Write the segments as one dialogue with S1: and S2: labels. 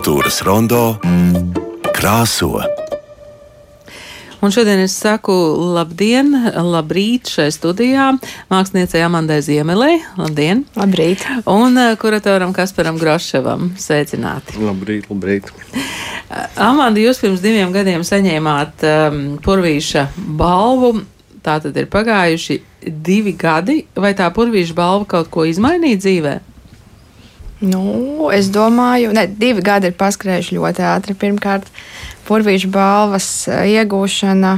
S1: Kultūras rondo krāso.
S2: Un šodien es saku labdien, labrīt šai studijā māksliniecei Amandai Ziemelē. Labdien!
S3: Labrīt!
S2: Un uh, kuratoram Kasparam Groševam. Sveicināti!
S4: Labrīt, labrīt!
S2: Amanda, jūs pirms diviem gadiem saņēmāt um, Purvīša balvu. Tā tad ir pagājuši divi gadi. Vai tā Purvīša balva kaut ko izmainīja dzīvē?
S3: Nu, es domāju, ka divi gadi ir paskrējuši ļoti ātri. Pirmkārt, Purvīša balvas iegūšana.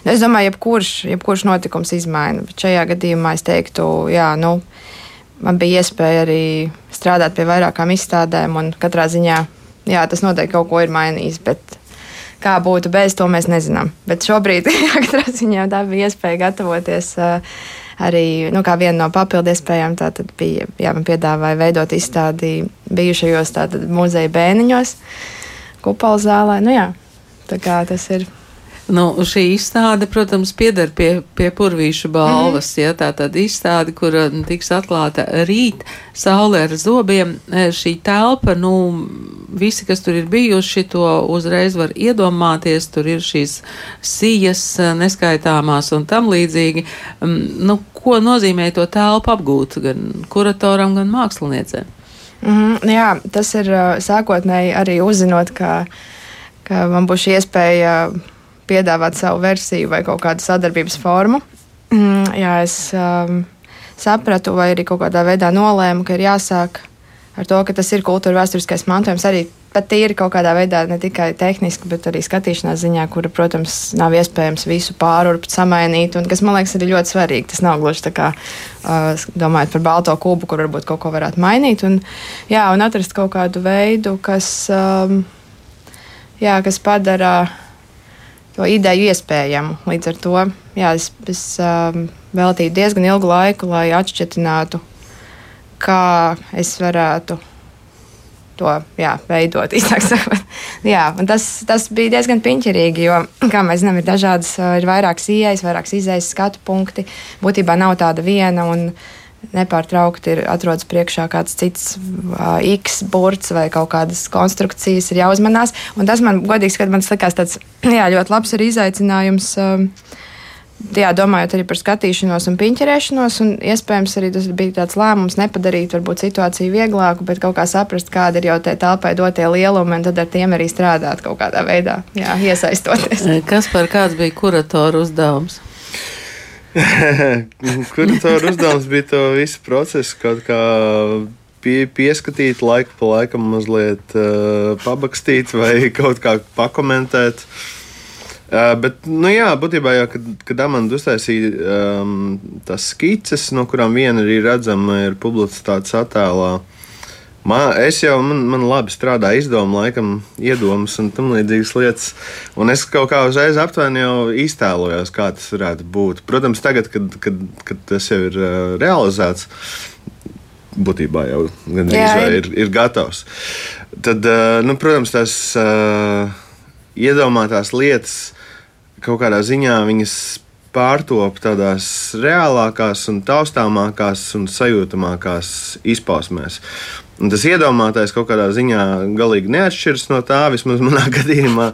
S3: Nu, es domāju, jebkurš, jebkurš notikums izmaina. Bet šajā gadījumā es teiktu, jā, nu, man bija iespēja arī strādāt pie vairākām izstādēm, un katrā ziņā jā, tas noteikti kaut ko ir mainījis. Bet kā būtu bez, to mēs nezinām. Bet šobrīd, jā, katrā ziņā tā bija iespēja gatavoties. Uh, arī nu, viena no papildu iespējām bija, jā, man piedāvāja veidot izstādi bijušajos muzeja bēniņos, kupola zālē. Nu, jā, tā kā tas ir.
S2: Nu, šī izstāde, protams, pieder pie, pie purvīša balvas. Mm ja, tā tad izstāde, kur tiks atklāta rīt, saulē ar zobiem. E, šī telpa, nu, visi, kas tur ir bijuši, to uzreiz var iedomāties. Tur ir šīs sijas e, neskaitāmās un tam līdzīgi. Nu, ko nozīmē to telpu apgūt gan kuratoram, gan māksliniecēm?
S3: Mm -hmm, jā, tas ir sākotnēji arī uzzinot, ka, ka man būs iespēja piedāvāt savu versiju vai kaut kādu sadarbības formu. Mm, jā, es um, sapratu, vai arī kaut kādā veidā nolēmu, ka ir jāsāk ar to, ka tas ir kultūra vēsturiskais mantojums. Arī pat tīri kaut kādā veidā, ne tikai tehniski, bet arī skatīšanās ziņā, kura, protams, nav iespējams visu pārurbt, samainīt. Un kas man liekas arī ļoti svarīgi. Tas nav gluži tā kā uh, domājot par balto kubu, kur varbūt kaut ko varētu mainīt. Un, jā, un atrast kaut kādu veidu, kas, um, jā, kas padara to ideju iespējamu. Līdz ar to jā, es, es um, veltīju diezgan ilgu laiku, lai atšķirtinātu, kā es varētu to jā, veidot. jā, tas, tas bija diezgan piņķerīgi, jo, kā mēs zinām, ir dažādas, ir vairākas ieejas, vairākas izējas skatu punkti. Būtībā nav tāda viena. Un, nepārtraukti ir atrodas priekšā kāds cits uh, X burts vai kaut kādas konstrukcijas, ir jāuzmanās. Un tas man, godīgi sakot, man tāds jā, ļoti labs arī izaicinājums. Uh, Jā, domājot arī par skatīšanos un piņķerēšanos, un iespējams arī tas bija tāds lēmums nepadarīt varbūt situāciju vieglāku, bet kaut kā saprast, kāda ir jau te telpai dotie lielumi, un tad ar tiem arī strādāt kaut kādā veidā, jā, iesaistoties.
S2: Kas par kāds bija kuratoru uzdevums?
S4: Kuratoru uzdevums bija to visu procesu kaut kā pie, pieskatīt, laiku pa laikam mazliet uh, pabakstīt vai kaut kā pakomentēt. Uh, bet, nu jā, būtībā jau, kad, kad Amanda uztaisīja um, tās skices, no kurām viena arī redzama ir publicitātes attēlā, uh, Man, es jau, man, man labi strādā izdevuma, laikam, iedomas un tam līdzīgas lietas. Un es kaut kā uzreiz aptuveni jau iztēlojos, kā tas varētu būt. Protams, tagad, kad, kad, kad tas jau ir uh, realizēts, būtībā jau gandrīz ir, ir gatavs. Tad, uh, nu, protams, tās uh, iedomātās lietas kaut kādā ziņā viņas pārtop tādās reālākās, un taustāmākās un sajūtamākās izpausmēs. Un tas iedomātais kaut kādā ziņā galīgi neatšķiras no tā, vismaz manā gadījumā.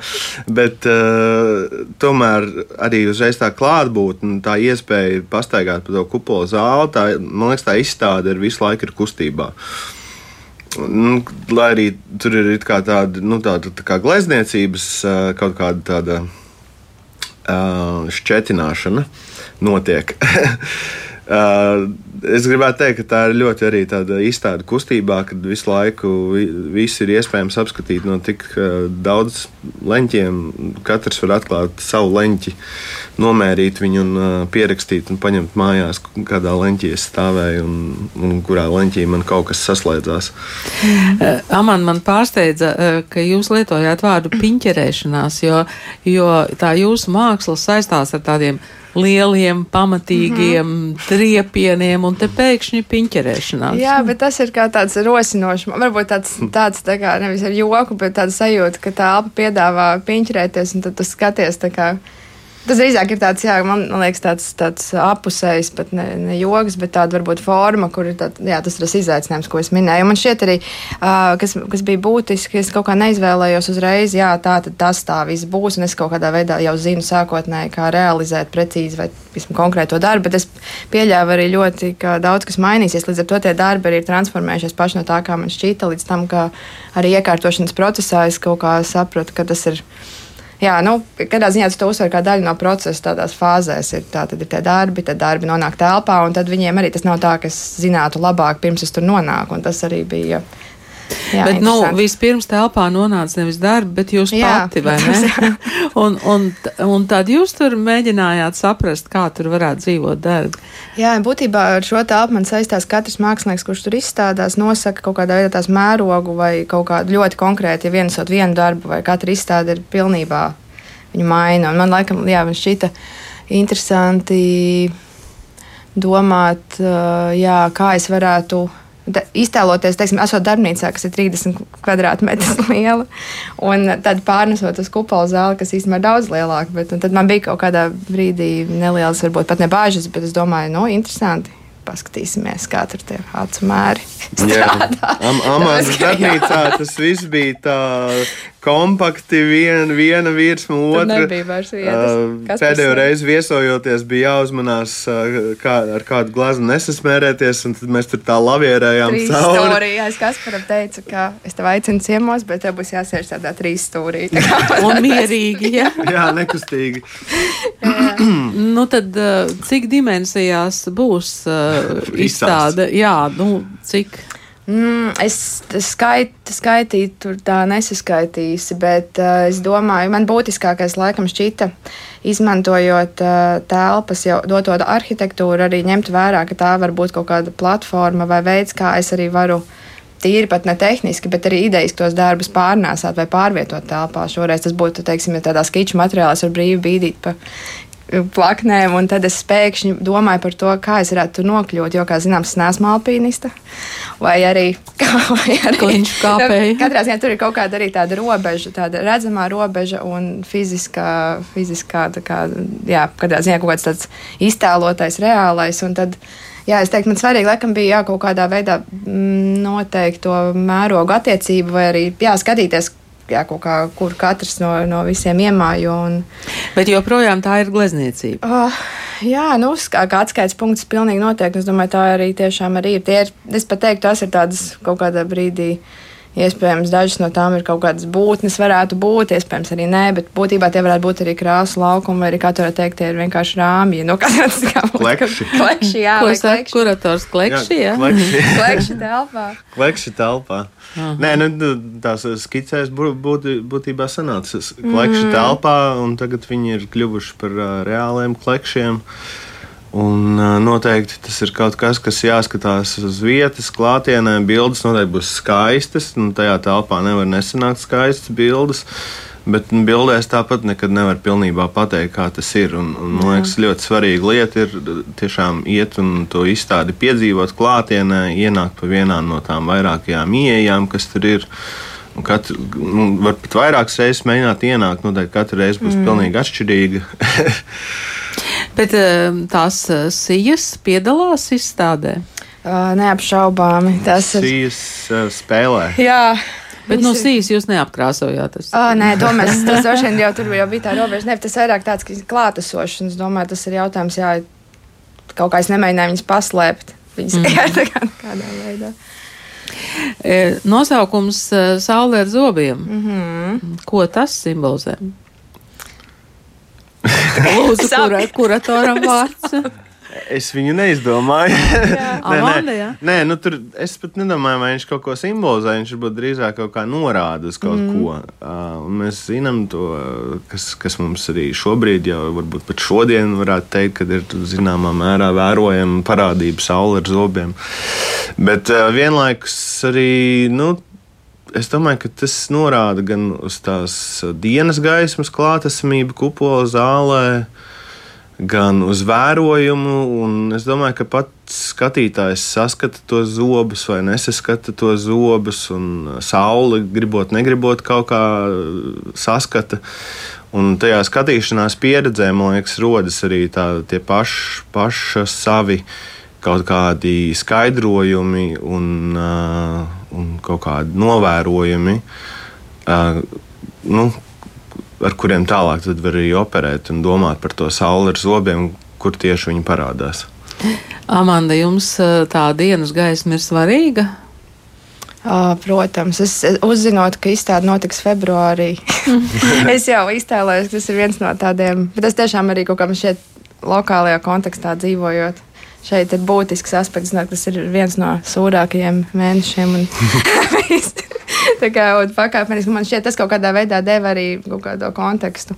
S4: Bet uh, tomēr arī uzreiz tā klātbūtne, tā iespēja pastaigāt pa to kupola zāli, tā, man liekas, tā izstāde ir visu laiku ir kustībā. Nu, lai arī tur ir tāda, nu, tāda tā kā glezniecības uh, kaut kāda tāda uh, šķetināšana notiek. Uh, es gribētu teikt, ka tā ir ļoti arī tāda izstāde kustībā, kad visu laiku viss ir iespējams apskatīt no tik uh, daudz leņķiem. Katrs var atklāt savu leņķi, nomērīt viņu un uh, pierakstīt un paņemt mājās, kādā leņķī es stāvēju un, un kurā leņķī man kaut kas saslēdzās.
S2: Aman, man pārsteidza, ka jūs lietojāt vārdu piņķerēšanās, jo, jo tā jūsu māksla saistās ar tādiem lieliem, pamatīgiem mm -hmm. triepieniem, un te pēkšņi piņķerēšanās.
S3: Jā, bet tas ir kā tāds rosinošs, varbūt tāds, tāds tā kā nevis ar joku, bet tāds sajūta, ka tā elpa piedāvā piņķerēties, un tad tu skaties tā kā. Tas drīzāk ir tāds, jā, man, man liekas, tāds, tāds apusējs, pat ne, ne joks, bet tāda varbūt forma, kur ir tād, jā, tas ir tas izaicinājums, ko es minēju. Man šķiet arī, uh, kas, kas bija būtiski, es kaut kā neizvēlējos uzreiz, jā, tā tad tas tā viss būs, un es kaut kādā veidā jau zinu sākotnēji, kā realizēt precīzi vai vismaz konkrēto darbu, bet es pieļāvu arī ļoti, ka daudz kas mainīsies, līdz ar to tie darbi arī ir transformējušies paši no tā, kā man šķita, līdz tam, ka arī iekārtošanas procesā es kaut kā sapratu, ka tas ir Jā, nu, kādā ziņā tas uzsver kā daļu no procesa, tādās fāzēs ir, tā, tad ir tie darbi, tad darbi nonāk telpā, un tad viņiem arī tas nav tā, ka es zinātu labāk, pirms es tur nonāku. Tas arī bija
S2: Jā, bet, nu, vispirms telpā nonāca nevis darbi, bet jūs jā, pati, vai ne? un, un, un tad jūs tur mēģinājāt saprast, kā tur varētu dzīvot darbi.
S3: Jā, būtībā ar šo telpu man saistās katrs mākslinieks, kurš tur izstādās, nosaka kaut kādā veidā tās mērogu vai kaut kādu ļoti konkrēti, ja vienasot vienu darbu, vai katra izstāde ir pilnībā viņu maina. Un man laikam, jā, man šķita interesanti domāt, jā, kā es varētu iztēloties, teiksim, esot darbnīcā, kas ir 30 kvadrātmetrus liela, un tad pārnesot uz kupola zāli, kas īstenībā ir daudz lielāka. Bet, tad man bija kaut kādā brīdī nelielas, varbūt pat ne bāžas, bet es domāju, nu, interesanti paskatīsimies, kā tur tie acu mēri strādā.
S4: Am, Amāns darbnīcā tas viss bija tā kompakti, vien, viena virsma otra. Uh, pēdējo reizi viesojoties bija jāuzmanās, uh, kā, ar kādu glazmu nesasmērēties, un tad mēs tur tā lavierējām
S3: cauri. Es Kasparam teicu, ka es tev aicinu ciemos, bet tev būs jāsēž tādā trīs stūrī. Tā
S2: un mierīgi, jā.
S4: jā, nekustīgi.
S2: jā. nu tad cik dimensijās būs uh, izstāde? Jā, nu cik?
S3: Mm, es skait, skaitīju, tur tā nesaskaitīsi, bet uh, es domāju, man būtiskākais laikam šķita, izmantojot uh, telpas jau doto arhitektūru, arī ņemt vērā, ka tā var būt kaut kāda platforma vai veids, kā es arī varu tīri pat ne tehniski, bet arī idejas tos darbus pārnēsāt vai pārvietot telpā. Šoreiz tas būtu, teiksim, ja tādā skiču materiālā var brīvi bīdīt pa plaknēm, un tad es pēkšņi domāju par to, kā es varētu tur nokļūt. Jo, kā zināms, es neesmu alpīnista. Vai arī, kā, vai
S2: arī kāpēja.
S3: Nu, katrā ziņā tur ir kaut kāda arī tāda robeža, tāda redzamā robeža un fiziskā, fiziskā tā kā, jā, katrā ziņā kaut kāds tāds iztēlotais, reālais. Un tad, Jā, es teiktu, man svarīgi laikam bija jā, kaut kādā veidā mm, noteikt to mērogu attiecību, vai arī jā, skatīties, jā, kā, kur katrs no, no visiem iemājo. Un...
S2: Bet joprojām tā ir glezniecība.
S3: Uh, jā, nu, kā, kā atskaites punkts pilnīgi noteikti. Es domāju, tā arī tiešām arī ir. ir es pat teiktu, tas ir tādas kaut kādā brīdī. Uh, Iespējams, dažas no tām ir kaut kādas būtnes, varētu būt, iespējams, arī nē, bet būtībā tie varētu būt arī krāsa laukumi, vai arī, kā tur teikt, tie ir vienkārši rāmji. Nu, kas tas kā
S4: klekši.
S3: klekši, jā,
S2: Ko saka kurators klekši, jā?
S3: Klekši, klekši telpā.
S4: Klekši telpā. Aha. Nē, nu, tās skicēs būt, būtībā sanāca klekši mm. telpā, un tagad viņi ir kļuvuši par uh, reāliem klekšiem. Uh, Un noteikti tas ir kaut kas, kas jāskatās uz vietas, klātienē. Bildes noteikti būs skaistas. Nu, tajā telpā nevar nesanākt skaistas bildes. Bet nu, bildēs tāpat nekad nevar pilnībā pateikt, kā tas ir. Un, un, man liekas, ļoti svarīga lieta ir tiešām iet un to izstādi piedzīvot klātienē, ienākt pa vienām no tām vairākajām ieejām, kas tur ir. Un katru, nu, var pat vairākas reizes mēģināt ienākt. Noteikti katra reize būs mm. pilnīgi atšķirīga.
S2: Bet ehm, tās eh, sijas piedalās izstādē?
S3: Neapšaubāmi. Tas
S4: ir. Sijas spēlē.
S3: Jā.
S2: Bet no sijas jūs neapkrāsojāt. Tas.
S3: Oh, nē, to mēs tas droši vien jau tur jau bija tā robeža. Ne, tas vairāk tāds klātesošs. Es domāju, tas ir jautājums, jā, kaut kā es nemēģināju viņus paslēpt. Viņas mm. -hmm. kā, kādā veidā.
S2: E, nosaukums Saulē ar zobiem.
S3: Mm -hmm.
S2: Ko tas simbolizē? Lūdzu, kura, kuratoram vārds.
S4: Es viņu neizdomāju.
S2: nē, Amanda,
S4: nē, nē nu, tur es pat nedomāju, vai viņš kaut ko simbolizē. Viņš varbūt drīzāk kaut kā norāda uz kaut mm. ko. Uh, mēs zinām to, kas, kas mums arī šobrīd, jau varbūt pat šodien, varētu teikt, ka ir zināmā mērā vērojama parādība saule ar zobiem. Bet uh, vienlaikus arī. Nu, es domāju, ka tas norāda gan uz tās dienas gaismas klātesamību kupola zālē, gan uz vērojumu. Es domāju, ka pats skatītājs saskata to zobus vai nesaskata to zobus, un saule, gribot, negribot, kaut kā saskata. Un tajā skatīšanās pieredzē, man liekas, rodas arī tā, tie paši, paši savi kaut kādi skaidrojumi un, uh, un kaut kādi novērojumi, uh, nu, ar kuriem tālāk var arī operēt un domāt par to sauli ar zobiem, kur tieši viņi parādās.
S2: Amanda, jums tā dienas gaisma ir svarīga?
S3: Protams, es uzzinot, ka izstāde notiks februārī. es jau iztēlojos, ka tas ir viens no tādiem, bet tas tiešām arī kaut kā man šķiet lokālajā kontekstā dzīvojot. Šeit ir būtisks aspekts, ka tas ir viens no sūrākajiem mēnešiem. Un, tā kā pakāpeniski man šķiet, tas kaut kādā veidā deva arī kaut kādu kontekstu.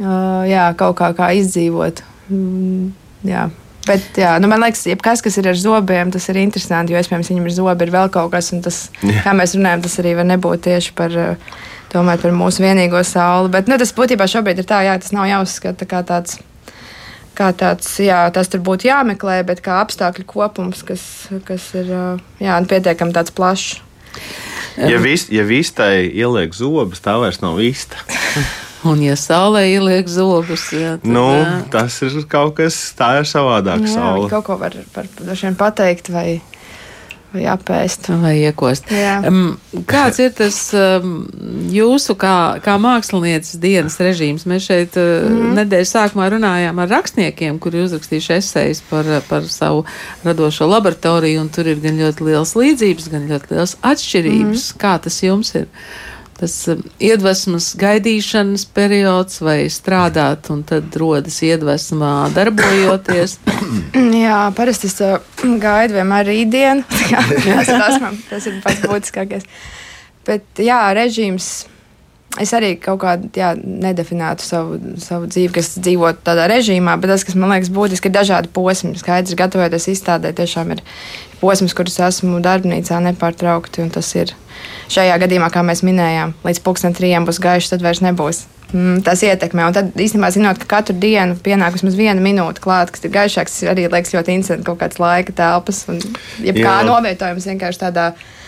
S3: Uh, jā, kaut kā, kā izdzīvot. Mm, jā. Bet, jā, nu, man liekas, jebkas, kas ir ar zobiem, tas ir interesanti. Jo, iespējams, viņam ir zobi, ir vēl kaut kas, un tas, jā. kā mēs runājam, tas arī var nebūt tieši par, tomēr, par mūsu vienīgo sauli. Bet nu, tas būtībā šobrīd ir tā, jā, tas nav jāuzskata kā tāds. Kā tāds, jā, tas tur būtu jāmeklē, bet kā apstākļu kopums, kas, kas ir jā, pietiekami plašs.
S4: Ja, vis, ja vistai ieliek zobus, tā vairs nav vista.
S2: Un, ja saulē ieliek zobus, jā, tad,
S4: nu, jā. tas ir kaut kas tāds savādāks. Jā,
S3: kaut ko var, var, var pateikt, vai, vai apēst.
S2: Vai iekost. Um, kāds ir tas jūsu kā, kā mākslinieces dienas režīms? Mēs šeit mm. nedēļas sākumā runājām ar rakstniekiem, kuri uzrakstījuši esejas par, par savu radošo laboratoriju, un tur ir gan ļoti liels līdzības, gan ļoti liels atšķirības. Mm. Kā tas jums ir? Tas um, iedvesmas gaidīšanas periods vai strādāt, un tad rodas iedvesmā darbojoties?
S3: Jā, parasti es uh, gaidu vienmēr rītdienu. tas, tas, man, tas ir pats būtiskākais. Bet jā, režīms. Es arī kaut kādā nedefinētu savu, savu dzīvi, kas dzīvo tādā režīmā, bet tas, kas man liekas būtiski, ir dažādi posmi. Skaidrs, gatavoties izstādē, tiešām ir posms, kurus esmu darbnīcā nepārtraukti, tas ir šajā gadījumā, kā mēs minējām, līdz pusdien trijiem būs gaišs, tad vairs nebūs. Mm, tas ietekmē. Un tad īstenībā zinot, ka katru dienu pienāk vismaz viena minūte klāt, kas ir gaišāks, arī liekas ļoti interesanti kaut kāds laika telpas un jebkā novietojums vienkārši tādā veidā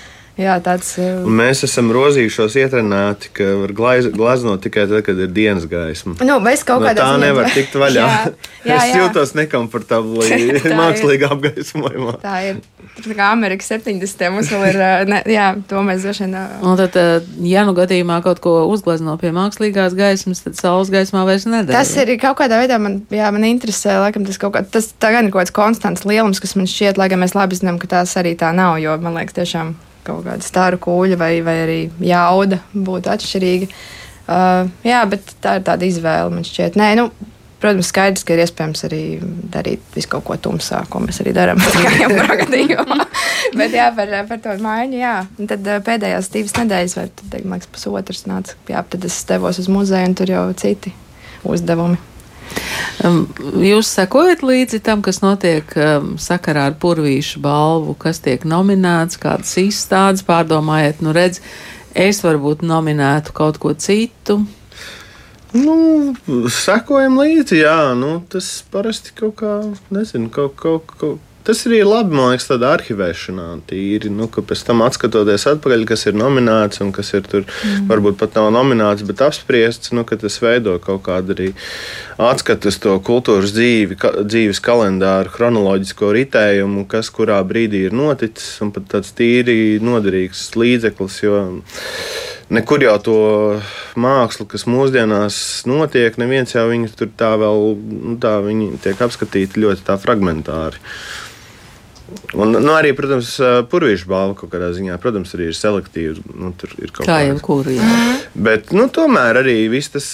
S3: Jā, tāds, uh...
S4: Mēs esam rozījušos ietrenēti, ka var glaznot tikai tad, kad ir dienas gaisma.
S3: Nu, mēs kaut kādā
S4: veidā tā nevar tikt vaļā. jā, jā, es jūtos nekomfortabli mākslīgā apgaismojumā.
S3: Tā ir. Tā kā Amerikas 70. mums vēl ir, uh, ne, jā, to mēs droši vien. Uh,
S2: Un tad, ja nu gadījumā kaut ko uzglezno pie mākslīgās gaismas, tad saules gaismā vairs nedara.
S3: Tas ir kaut kādā veidā man, jā, man interesē, laikam tas kaut kā, tas tā gan ir kaut kāds konstants lielums, kas man šķiet, lai gan mēs labi zinām, ka tās arī tā nav, jo man liekas tiešām kaut kāda stāra kūļa vai, vai arī jauda būtu atšķirīga. Uh, jā, bet tā ir tāda izvēle man šķiet. Nē, nu, protams, skaidrs, ka ir iespējams arī darīt visu kaut ko tumsā, ko mēs arī darām. bet jā, par, par to maiņu, jā. Un tad uh, pēdējās divas nedēļas, vai tad, man liekas, pusotras nāca, tad es devos uz muzeju un tur jau citi uzdevumi.
S2: Um, jūs sekojat līdzi tam, kas notiek um, sakarā ar Purvīšu balvu, kas tiek nominēts, kādas izstādes pārdomājat, nu redz, es varbūt nominētu kaut ko citu.
S4: Nu, sekojam līdzi, jā, nu, tas parasti kaut kā, nezinu, kaut, kaut, kaut Tas arī ir labi, man liekas, tāda arhivēšanā. Tīri, nu, ka pēc tam skatoties atpakaļ, kas ir nominēts un kas ir tur, mm. varbūt pat nav nominēts, bet apspriests, nu, ka tas veido kaut kādu arī atskatu uz to kultūras dzīvi, ka, dzīves kalendāru, chronoloģisko ritējumu, kas kurā brīdī ir noticis, un pat tāds tīri noderīgs līdzeklis. Jo, Nekur jau to mākslu, kas mūsdienās notiek, neviens jau viņu tur tā vēl, nu, tā viņi tiek apskatīti ļoti tā fragmentāri. Un, nu, arī, protams, purvīšu balva kaut kādā ziņā, protams, arī ir selektīva. Nu, tur ir kaut
S2: kā jau kuri.
S4: Bet, nu, tomēr arī viss tas,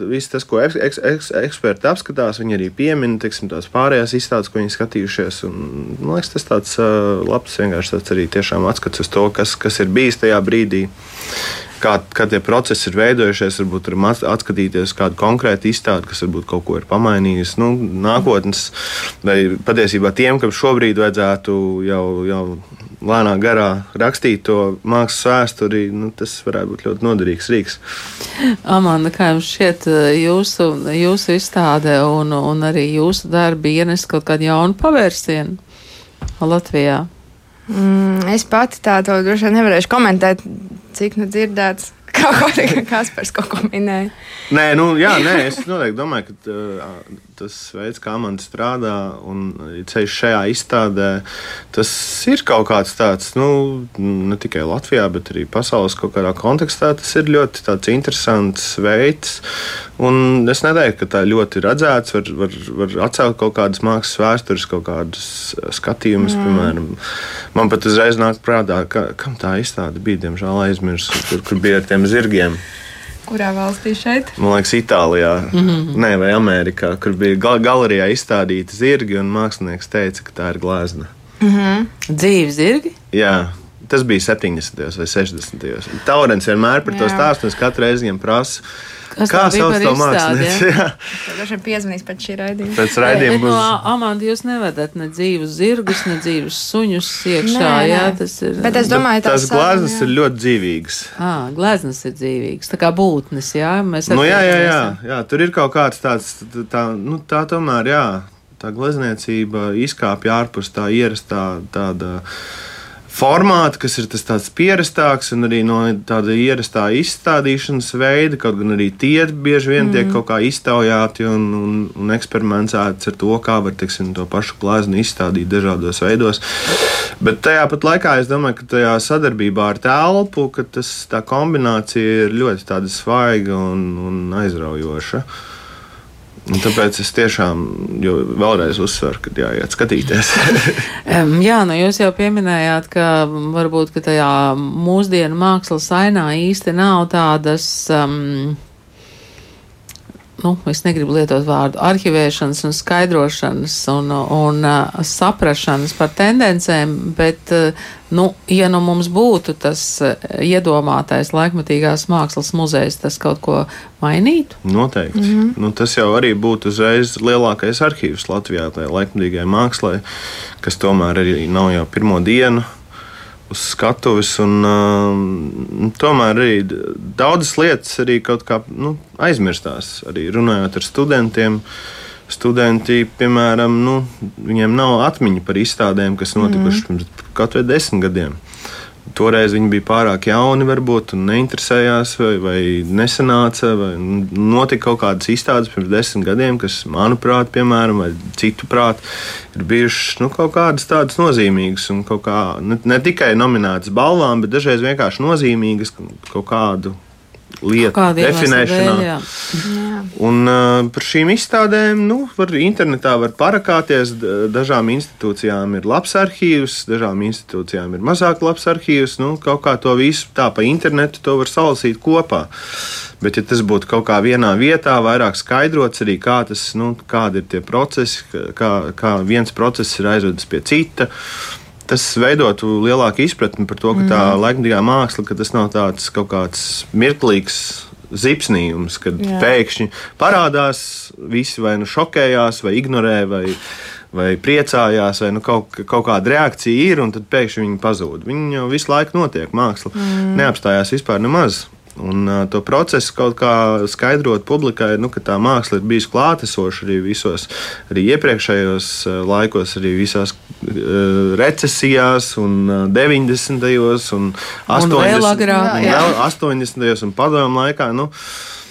S4: viss tas ko eks, eks, eks, eksperti apskatās, viņi arī piemina, teiksim, tās pārējās izstādes, ko viņi skatījušies. Un, man liekas, tas tāds labs, vienkārši tāds arī tiešām atskats uz to, kas, kas ir bijis tajā brīdī kā, kā tie procesi ir veidojušies, varbūt tur atskatīties kādu konkrētu izstādi, kas varbūt kaut ko ir pamainījis. Nu, nākotnes, vai patiesībā tiem, kam šobrīd vajadzētu jau, jau lēnā garā rakstīt to mākslas vēsturi, nu, tas varētu būt ļoti noderīgs rīks.
S2: Amanda, kā jums šķiet, jūsu, jūsu izstāde un, un arī jūsu darbi ienes kaut kādu jaunu pavērsienu Latvijā?
S3: Mm, es pati tā to droši vien nevarēšu komentēt, cik nu dzirdēts, Kā arī Kaspars kaut ko minēja.
S4: Nē, nu, jā, nē, es noteikti domāju, ka uh, tas veids, kā man strādā un ceļš šajā izstādē, tas ir kaut kāds tāds, nu, ne tikai Latvijā, bet arī pasaules kaut kādā kontekstā. Tas ir ļoti interesants veids. Un es neteiktu, ka tā ļoti redzēts, var, var, var atcelt kaut kādas mākslas vēstures, kaut kādus skatījumus, mm. piemēram. Man pat uzreiz nāk prātā, ka, kam tā izstāde bija, diemžēl aizmirsu, kur, kur bija ar tiem zirgiem.
S3: Kurā valstī šeit?
S4: Man liekas, Itālijā, mm -hmm. Nē, vai Amerikā, kur bija gal galerijā izstādīti zirgi, un mākslinieks teica, ka tā ir glezna.
S2: Mm -hmm. Dzīves zirgi?
S4: Jā. Tas bija 70. vai 60. Taurens vienmēr par to stāstu, un es katru reizi viņam prasu,
S2: Kas
S4: kā sauc to mākslinieku.
S3: Tad dažiem piezvanīs pēc šī raidījuma.
S4: Pēc raidījuma
S2: no
S4: būs.
S2: Amanda jūs nevedat ne dzīvus zirgus, ne dzīvus suņus iekšā.
S3: Nē,
S2: jā,
S3: nē.
S2: tas ir.
S3: Bet es domāju, tā
S4: Tas
S3: saruna,
S4: glāzes
S3: jā.
S4: ir ļoti dzīvīgs.
S2: Ah, gleznas ir dzīvīgs, tā kā būtnes, jā. Mēs
S4: Nu, jā, jā, jā, jā, tur ir kaut kāds tāds, tā, nu, tā tomēr, jā, tā glezniecība izkāpja ārpus tā ierastā tāda formāta, kas ir tas tāds pierastāks un arī no tāda ierastā izstādīšanas veida, kaut gan arī tie bieži vien tiek kaut kā iztaujāti un, un, un eksperimentēts ar to, kā var, teiksim, to pašu gleznu izstādīt dažādos veidos. Bet tajā pat laikā es domāju, ka tajā sadarbībā ar telpu, ka tas, tā kombinācija ir ļoti tāda svaiga un, un aizraujoša. Un tāpēc es tiešām vēlreiz uzsveru, ka jāiet skatīties.
S2: Jā, nu jūs jau pieminējāt, ka varbūt ka tajā mūsdienu mākslas ainā īsti nav tādas. Um, Nu, es negribu lietot vārdu arhivēšanas, un skaidrošanas un, un uh, saprašanas par tendencēm, bet, uh, nu, ja nu mums būtu tas uh, iedomātais laikmatīgās mākslas muzejs, tas kaut ko mainītu?
S4: Noteikti. Mm -hmm. nu, tas jau arī būtu uzreiz lielākais arhīvs Latvijā, tai laikmatīgai mākslai, kas tomēr arī nav jau pirmo dienu uz skatuves. Un, um, tomēr arī daudzas lietas arī kaut kā nu, aizmirstās. Arī runājot ar studentiem. Studenti, piemēram, nu, viņiem nav atmiņa par izstādēm, kas notikušas mm. pirms kaut vai desmit gadiem. Toreiz viņi bija pārāk jauni, varbūt, neinteresējās, vai, vai nesanāca, vai notika kaut kādas izstādes pirms desmit gadiem, kas, manuprāt, piemēram, vai citu prāt, ir bijušas nu, kaut kādas tādas nozīmīgas, un kaut kā ne, ne tikai nominētas balvām, bet dažreiz vienkārši nozīmīgas kaut kādu lietu definēšanā.
S2: dēļ, jā.
S4: Un uh, par šīm izstādēm, nu, var internetā var parakāties. Dažām institūcijām ir labs arhīvs, dažām institūcijām ir mazāk labs arhīvs. Nu, kaut kā to visu tā pa internetu to var salasīt kopā. Bet, ja tas būtu kaut kā vienā vietā, vairāk skaidrots arī, kā tas, nu, kādi ir tie procesi, kā, kā viens process ir aizvedis pie cita. Tas veidotu lielāku izpratni par to, ka tā laikmatīgā māksla, ka tas nav tāds kaut kāds mirklīgs zipsnījums, kad.
S3: Jā.
S4: pēkšņi parādās, visi vai nu šokējās, vai ignorē, vai, vai priecājās, vai nu kaut, kaut kāda reakcija ir, un tad pēkšņi viņi pazūd. Viņi jau visu laiku notiek, māksla mm. neapstājās vispār nemaz. Un uh, to procesu kaut kā skaidrot publikai, nu, ka tā māksla ir bijusi klātesoša arī visos, arī iepriekšējos uh, laikos, arī visās uh, recesijās, un uh, 90. un 80.
S2: vēl agrāk,
S4: un
S3: jā.
S4: vēl 80. un padomu laikā. Nu, Tā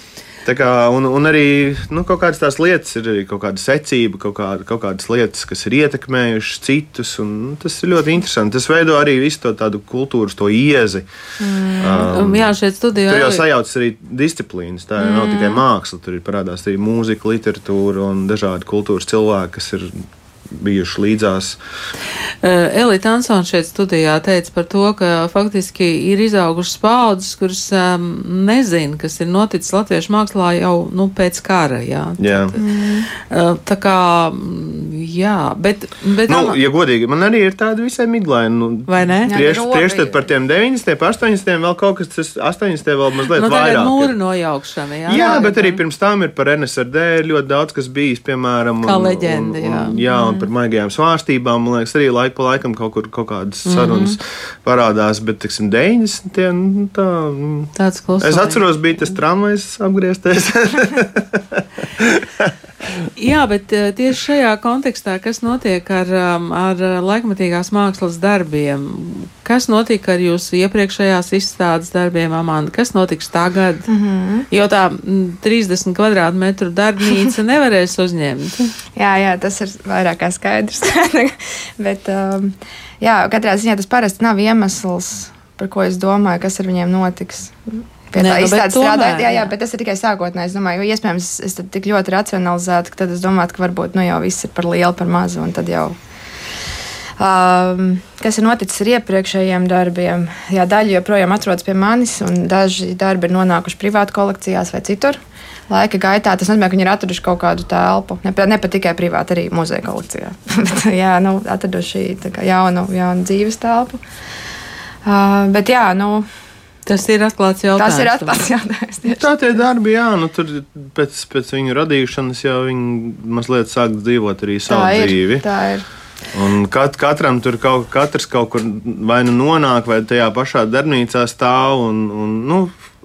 S4: kā, un, un arī nu, kaut kādas tās lietas ir arī kaut kāda secība, kaut, kāda, kaut kādas lietas, kas ir ietekmējušas citus. Un, nu, tas ir ļoti interesanti. Tas veido arī visu to tādu kultūras, to iezi. Mm.
S2: Um, jā, šeit studijā
S4: Tur jau sajaucas arī disciplīnas. Tā mm. nav tikai māksla, tur ir parādās arī mūzika, literatūra un dažādi kultūras cilvēki, kas ir bijuši līdzās.
S2: Uh, Elīte Ansons šeit studijā teica par to, ka faktiski ir izaugušas paudzes, kuras um, nezina, kas ir noticis latviešu mākslā jau nu, pēc kara. Jā.
S4: Jā.
S2: Uh, tā kā, mm, jā, bet. bet
S4: Nu, ja godīgi, man arī ir tāda visai miglaina. Nu,
S2: Vai ne?
S4: Priekš, priekšstat
S3: ir.
S4: par tiem 90, 80, vēl kaut kas, tas 80 vēl mazliet
S2: Nu,
S4: vairāk.
S2: mūra nojaukšana, jā.
S4: Jā, bet arī pirms tam ir par NSRD ļoti daudz, kas bijis, piemēram,
S2: Kā
S4: un-
S2: leģenda,
S4: un,
S2: jā.
S4: un, jā, un par maigajām svārstībām. Man liekas, arī laika pa laikam kaut kur kaut kādas sarunas parādās, bet, teiksim, 90. Nu, tā, mm.
S2: Tāds klusums.
S4: es atceros, bija tas tramvajs apgrieztais.
S2: Jā, bet eh, tieši šajā kontekstā, kas notiek ar, um, ar uh, laikmatīgās mākslas darbiem, kas notika ar jūsu iepriekšējās izstādes darbiem, Amanda, kas notiks tagad? Mm -hmm. Jo tā mm, 30 kvadrātmetru darbnīca nevarēs uzņemt.
S3: Jā, jā, tas ir vairāk kā skaidrs. bet, um, jā, katrā ziņā tas parasti nav iemesls, par ko es domāju, kas ar viņiem notiks pie tā
S2: nu,
S3: izstādes strādājot.
S2: tomēr,
S3: Jā, jā, bet tas ir tikai sākotnēji. Es domāju, jo iespējams es tik ļoti racionalizētu, ka tad es domāju, ka varbūt nu, jau viss ir par lielu, par mazu. un tad jau Um, kas ir noticis ar iepriekšējiem darbiem? Jā, daļa joprojām atrodas pie manis, un daži darbi ir nonākuši privātu kolekcijās vai citur. Laika gaitā tas nozīmē, ka viņi ir atraduši kaut kādu telpu. Ne, ne pat tikai privāti, arī muzeja kolekcijā. bet, jā, nu, atraduši jaunu, jaunu dzīves telpu. Uh, bet jā, nu,
S2: Tas ir atklāts jautājums.
S3: tas ir atklāts jautājums.
S4: Tā tie darbi, jā, nu tur pēc, pēc viņu radīšanas jau viņi mazliet sāk dzīvot arī
S3: Tā
S4: savu
S3: ir.
S4: dzīvi.
S3: Tā ir.
S4: Un kat, katram tur kaut, katrs kaut kur vai nu nonāk, vai tajā pašā darbnīcā stāv. Un, un, nu,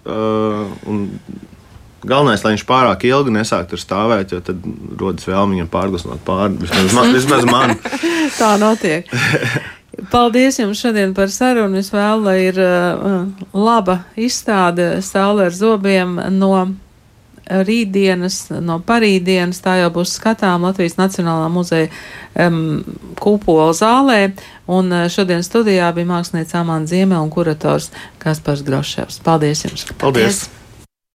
S4: uh, un galvenais, lai viņš pārāk ilgi nesāk tur stāvēt, jo tad rodas vēlme viņam pārgusnot pāri. Vismaz. Vismaz man.
S2: Tā notiek. Paldies jums šodien par sarunu. Es vēlu, lai ir uh, laba izstāde Saule ar zobiem no rītdienas, no parītdienas. Tā jau būs skatām Latvijas Nacionālā muzeja um, kūpola zālē. Un uh, šodien studijā bija mākslinieca Amanda Zieme un kurators Kaspars Groševs. Paldies jums!
S4: Paldies!
S3: Paldies.